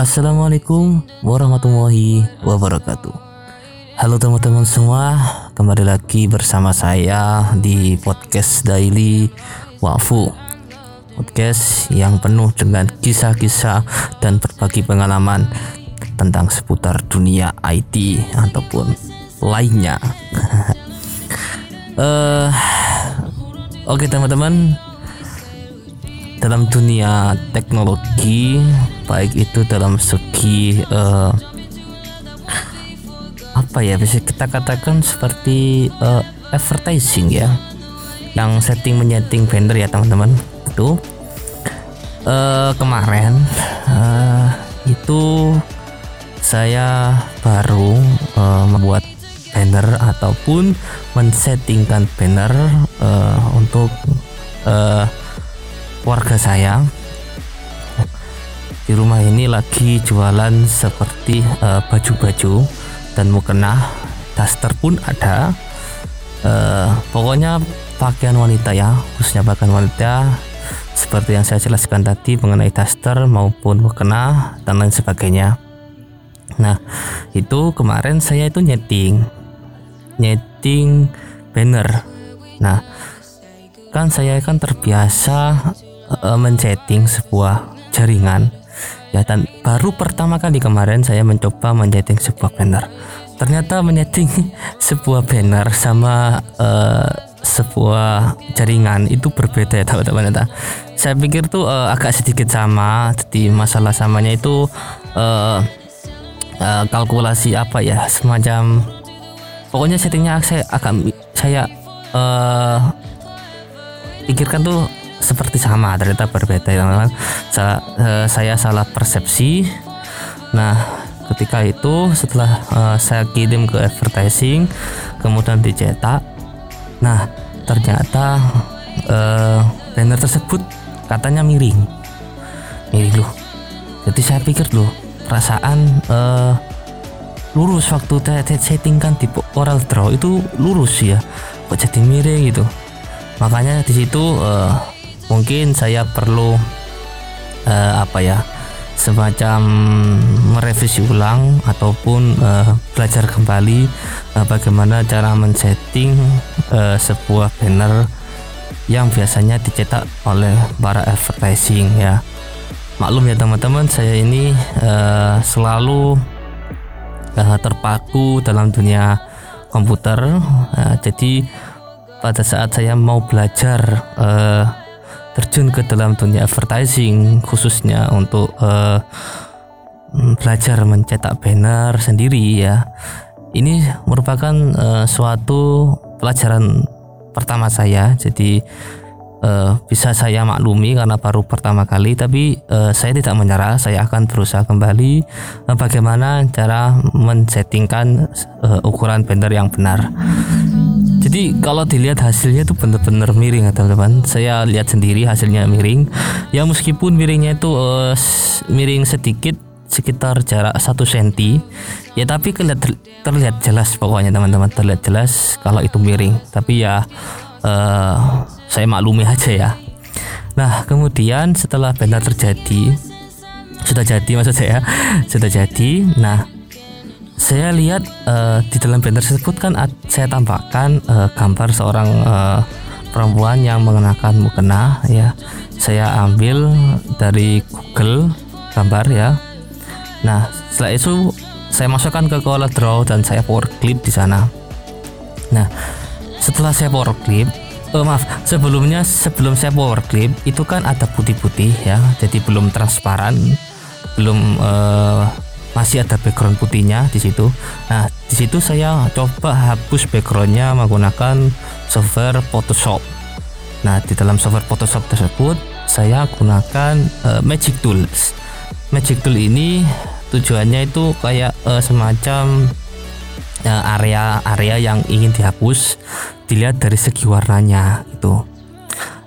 Assalamualaikum warahmatullahi wabarakatuh. Halo teman-teman semua, kembali lagi bersama saya di podcast Daily Wafu. Podcast yang penuh dengan kisah-kisah dan berbagi pengalaman tentang seputar dunia IT ataupun lainnya. uh, Oke teman-teman, dalam dunia teknologi baik itu dalam segi uh, apa ya bisa kita katakan seperti uh, advertising ya. Yang setting menyeting banner ya teman-teman. Itu uh, kemarin uh, itu saya baru uh, membuat banner ataupun men-settingkan banner uh, untuk uh, warga saya. Di rumah ini lagi jualan seperti uh, baju-baju dan mukena daster pun ada. Uh, pokoknya pakaian wanita ya khususnya pakaian wanita. Seperti yang saya jelaskan tadi mengenai daster maupun mukena dan lain sebagainya. Nah itu kemarin saya itu nyeting nyeting banner. Nah kan saya kan terbiasa uh, menchatting sebuah jaringan ya dan baru pertama kali kemarin saya mencoba menchatting sebuah banner ternyata menyetting sebuah banner sama uh, sebuah jaringan itu berbeda ya teman-teman ya. saya pikir tuh uh, agak sedikit sama jadi masalah samanya itu uh, uh, kalkulasi apa ya semacam pokoknya settingnya saya agak saya uh, pikirkan tuh seperti sama ternyata berbeda. Teman-teman saya, uh, saya salah persepsi. Nah ketika itu setelah uh, saya kirim ke advertising kemudian dicetak. Nah ternyata uh, banner tersebut katanya miring. Miring loh. Jadi saya pikir loh perasaan uh, lurus waktu setting kan di oral draw itu lurus ya. Kok jadi miring gitu? Makanya di situ uh, mungkin saya perlu uh, apa ya semacam merevisi ulang ataupun uh, belajar kembali uh, bagaimana cara men-setting uh, sebuah banner yang biasanya dicetak oleh para advertising ya. Maklum ya teman-teman saya ini uh, selalu uh, terpaku dalam dunia komputer uh, jadi pada saat saya mau belajar uh, terjun ke dalam dunia advertising khususnya untuk uh, belajar mencetak banner sendiri ya. Ini merupakan uh, suatu pelajaran pertama saya. Jadi uh, bisa saya maklumi karena baru pertama kali tapi uh, saya tidak menyerah. Saya akan berusaha kembali uh, bagaimana cara men-settingkan uh, ukuran banner yang benar jadi kalau dilihat hasilnya itu benar-benar miring ya teman-teman. Saya lihat sendiri hasilnya miring. Ya meskipun miringnya itu uh, miring sedikit sekitar jarak satu senti. Ya tapi terlihat, terlihat jelas pokoknya teman-teman. Terlihat jelas kalau itu miring. Tapi ya uh, saya maklumi aja ya. Nah kemudian setelah benar terjadi sudah jadi maksud saya sudah jadi. Nah saya lihat uh, di dalam banner tersebut kan saya tambahkan uh, gambar seorang uh, perempuan yang mengenakan mukena ya. Saya ambil dari Google gambar ya. Nah setelah itu saya masukkan ke Color Draw dan saya power clip di sana. Nah setelah saya power clip uh, maaf sebelumnya sebelum saya power clip itu kan ada putih-putih ya. Jadi belum transparan belum uh, masih ada background putihnya di situ. Nah, di situ saya coba hapus backgroundnya menggunakan software Photoshop. Nah, di dalam software Photoshop tersebut saya gunakan uh, Magic Tools. Magic Tool ini tujuannya itu kayak uh, semacam area-area uh, yang ingin dihapus dilihat dari segi warnanya itu.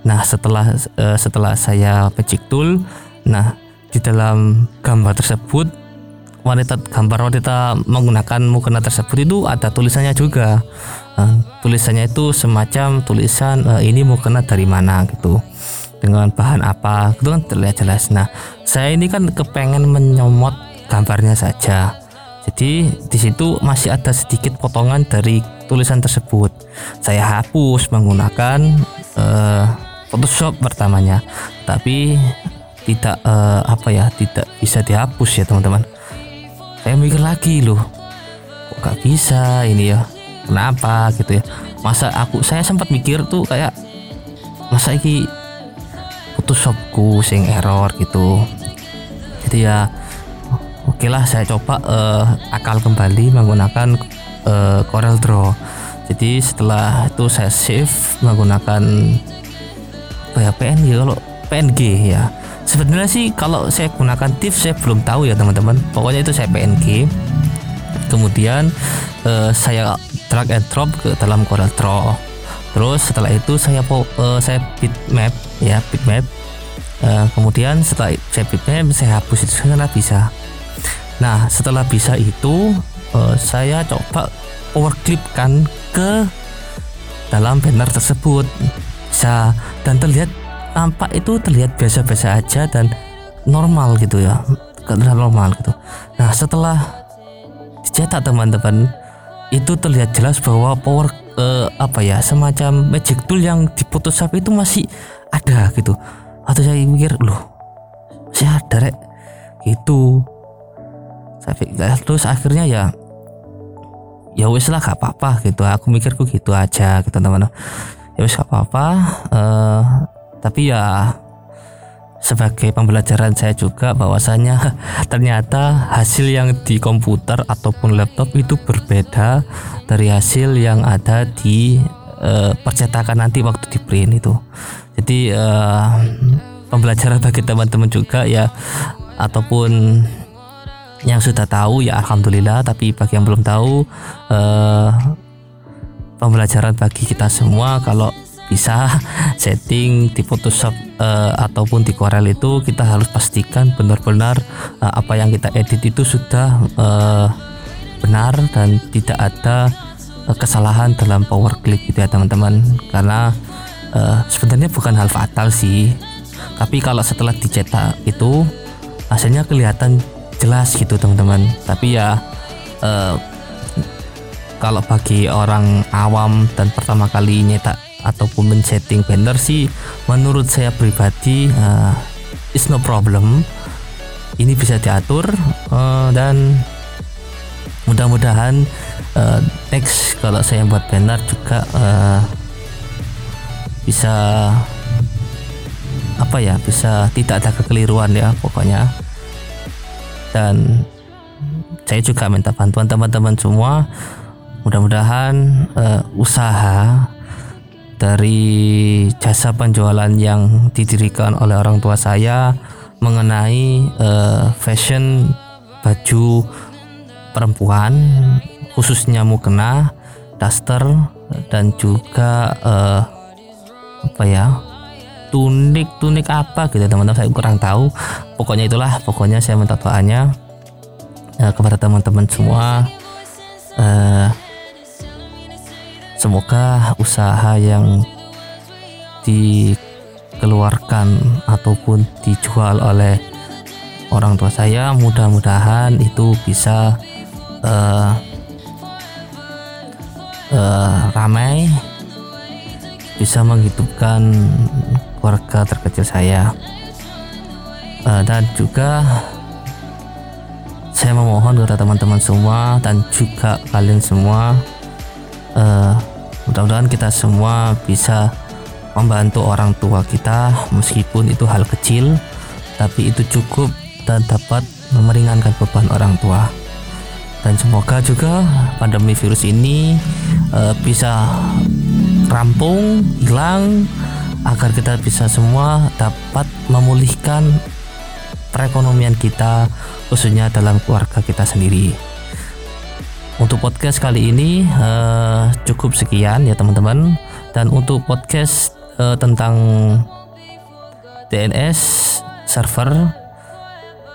Nah, setelah uh, setelah saya Magic Tool, nah di dalam gambar tersebut wanita gambar wanita menggunakan mukena tersebut itu ada tulisannya juga uh, tulisannya itu semacam tulisan uh, ini mukena dari mana gitu dengan bahan apa itu kan terlihat jelas nah saya ini kan kepengen menyomot gambarnya saja. Jadi di situ masih ada sedikit potongan dari tulisan tersebut. Saya hapus menggunakan uh, Photoshop pertamanya, tapi tidak uh, apa ya, tidak bisa dihapus ya teman-teman. Saya mikir lagi loh, kok gak bisa ini ya? Kenapa gitu ya? Masa aku saya sempat mikir tuh kayak masa ini Photoshopku sing error gitu. Jadi ya oke lah saya coba uh, akal kembali menggunakan uh, Corel Draw jadi setelah itu saya save menggunakan apa ya PNG kalau PNG ya sebenarnya sih kalau saya gunakan TIFF saya belum tahu ya teman-teman. Pokoknya itu saya PNG kemudian uh, saya drag and drop ke dalam Corel Draw. Terus setelah itu saya uh, saya bitmap ya bitmap. Uh, kemudian setelah saya bitmap saya hapus itu karena bisa. Nah, setelah bisa itu uh, saya coba power clip kan ke dalam banner tersebut. Bisa. Dan terlihat tampak itu terlihat biasa-biasa aja dan normal gitu ya. Terlihat normal gitu. Nah, setelah dicetak teman-teman itu terlihat jelas bahwa power uh, apa ya semacam magic tool yang di Photoshop itu masih ada gitu. Atau saya mikir loh masih ada rek. Gitu. Saya terus akhirnya ya ya wis lah gak apa-apa gitu. Aku mikirku gitu aja gitu teman-teman. Ya wis gak apa-apa. Uh, tapi ya sebagai pembelajaran saya juga bahwasanya ternyata hasil yang di komputer ataupun laptop itu berbeda dari hasil yang ada di uh, percetakan nanti waktu di print itu. Jadi uh, pembelajaran bagi teman-teman juga ya ataupun yang sudah tahu ya alhamdulillah tapi bagi yang belum tahu eh, pembelajaran bagi kita semua kalau bisa setting di Photoshop eh, ataupun di Corel itu kita harus pastikan benar-benar eh, apa yang kita edit itu sudah eh, benar dan tidak ada kesalahan dalam power clip gitu ya teman-teman. Karena eh, sebenarnya bukan hal fatal sih. Tapi kalau setelah dicetak itu hasilnya kelihatan jelas gitu teman-teman. Tapi ya uh, kalau bagi orang awam dan pertama kali nyetak ataupun men-setting banner sih menurut saya pribadi uh, is no problem. Ini bisa diatur uh, dan mudah-mudahan uh, next kalau saya buat banner juga uh, bisa apa ya bisa tidak ada kekeliruan ya pokoknya. Dan saya juga minta bantuan teman-teman semua. Mudah-mudahan uh, usaha dari jasa penjualan yang didirikan oleh orang tua saya mengenai uh, fashion baju perempuan khususnya mukena, daster dan juga uh, apa ya tunik tunik apa gitu teman-teman. Saya kurang tahu. Pokoknya itulah pokoknya saya minta doanya uh, kepada teman-teman semua uh, semoga usaha yang dikeluarkan ataupun dijual oleh orang tua saya mudah-mudahan itu bisa uh, uh, ramai bisa menghidupkan keluarga terkecil saya. Uh, dan juga saya memohon kepada teman-teman semua dan juga kalian semua uh, mudah-mudahan kita semua bisa membantu orang tua kita meskipun itu hal kecil tapi itu cukup dan dapat memeringankan beban orang tua dan semoga juga pandemi virus ini uh, bisa rampung hilang agar kita bisa semua dapat memulihkan perekonomian kita khususnya dalam keluarga kita sendiri. Untuk podcast kali ini uh, cukup sekian ya teman-teman dan untuk podcast uh, tentang DNS server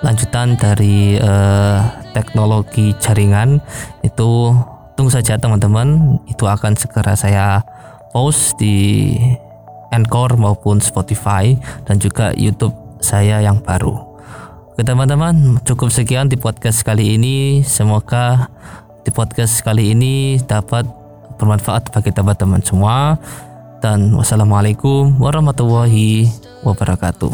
lanjutan dari uh, teknologi jaringan itu tunggu saja teman-teman itu akan segera saya post di Anchor maupun Spotify dan juga YouTube saya yang baru. Oke teman-teman, cukup sekian di podcast kali ini. Semoga di podcast kali ini dapat bermanfaat bagi teman-teman semua. Dan wassalamualaikum warahmatullahi wabarakatuh.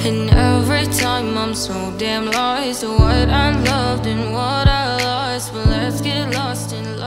And every time I'm so damn lost to what I loved and what I lost. But let's get lost in love.